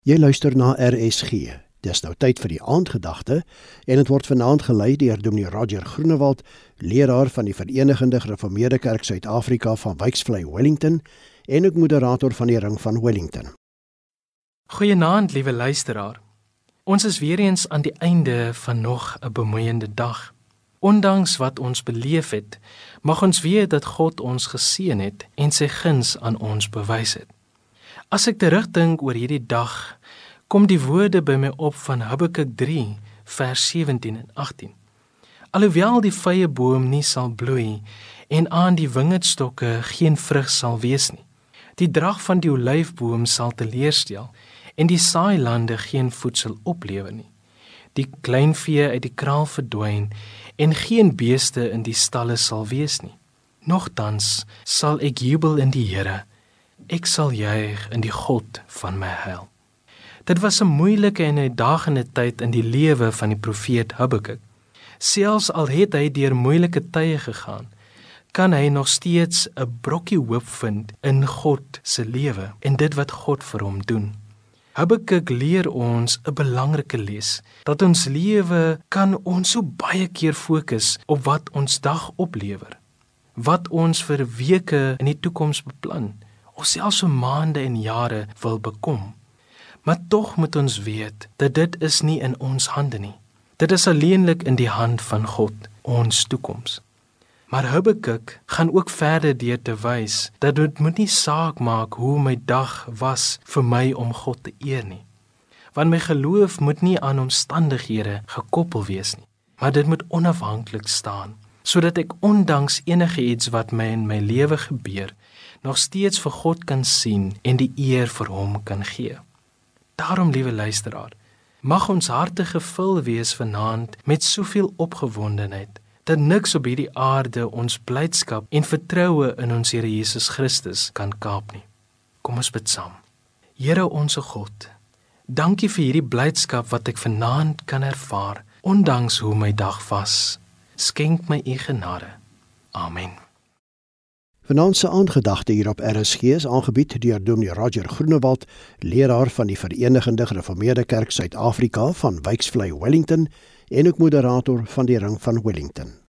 Jy luister na RSG. Dis nou tyd vir die aandgedagte en dit word vanaand gelei deur Dominee Roger Groenewald, leraar van die Verenigde Gereformeerde Kerk Suid-Afrika van Wyksvlei Wellington en ook moderator van die Ring van Wellington. Goeienaand, liewe luisteraar. Ons is weer eens aan die einde van nog 'n bemoeiende dag. Ondanks wat ons beleef het, mag ons weet dat God ons geseën het en sy guns aan ons bewys het. As ek terugdink oor hierdie dag, kom die woorde by my op van Habakuk 3 vers 17 en 18. Alhoewel die vrye boom nie sal bloei en aan die wingerdstokke geen vrug sal wees nie. Die drag van die olyfboom sal teleurstel en die saailande geen voedsel oplewer nie. Die kleinvee uit die kraal verdwyn en geen beeste in die stalle sal wees nie. Nogtans sal ek jubel in die Here ek sal juig in die God van my heil. Dit was 'n moeilike en uitdagende tyd in die lewe van die profeet Habakuk. Selfs al het hy deur moeilike tye gegaan, kan hy nog steeds 'n brokkie hoop vind in God se lewe en dit wat God vir hom doen. Habakuk leer ons 'n belangrike les dat ons lewe kan ons so baie keer fokus op wat ons dag oplewer, wat ons vir weke in die toekoms beplan of selfs vir maande en jare wil bekom. Maar tog moet ons weet dat dit is nie in ons hande nie. Dit is alleenlik in die hand van God, ons toekoms. Maar Habakuk gaan ook verder deur te wys dat dit moet nie saak maak hoe my dag was vir my om God te eer nie. Want my geloof moet nie aan omstandighede gekoppel wees nie, maar dit moet onafhanklik staan sodat ek ondanks enige iets wat my in my lewe gebeur, nog steeds vir God kan sien en die eer vir hom kan gee. Daarom liewe luisteraar, mag ons harte gevul wees vanaand met soveel opgewondenheid dat niks op hierdie aarde ons blydskap en vertroue in ons Here Jesus Christus kan kaap nie. Kom ons bid saam. Here onsse God, dankie vir hierdie blydskap wat ek vanaand kan ervaar, ondanks hoe my dag was. Skenk my u genade. Amen. Vanaand se aangedagte hier op RSG is aangebied deur Dominee Roger Groenewald, leraar van die Verenigde Gereformeerde Kerk Suid-Afrika van Wyksvlei Wellington en ook moderator van die Ring van Wellington.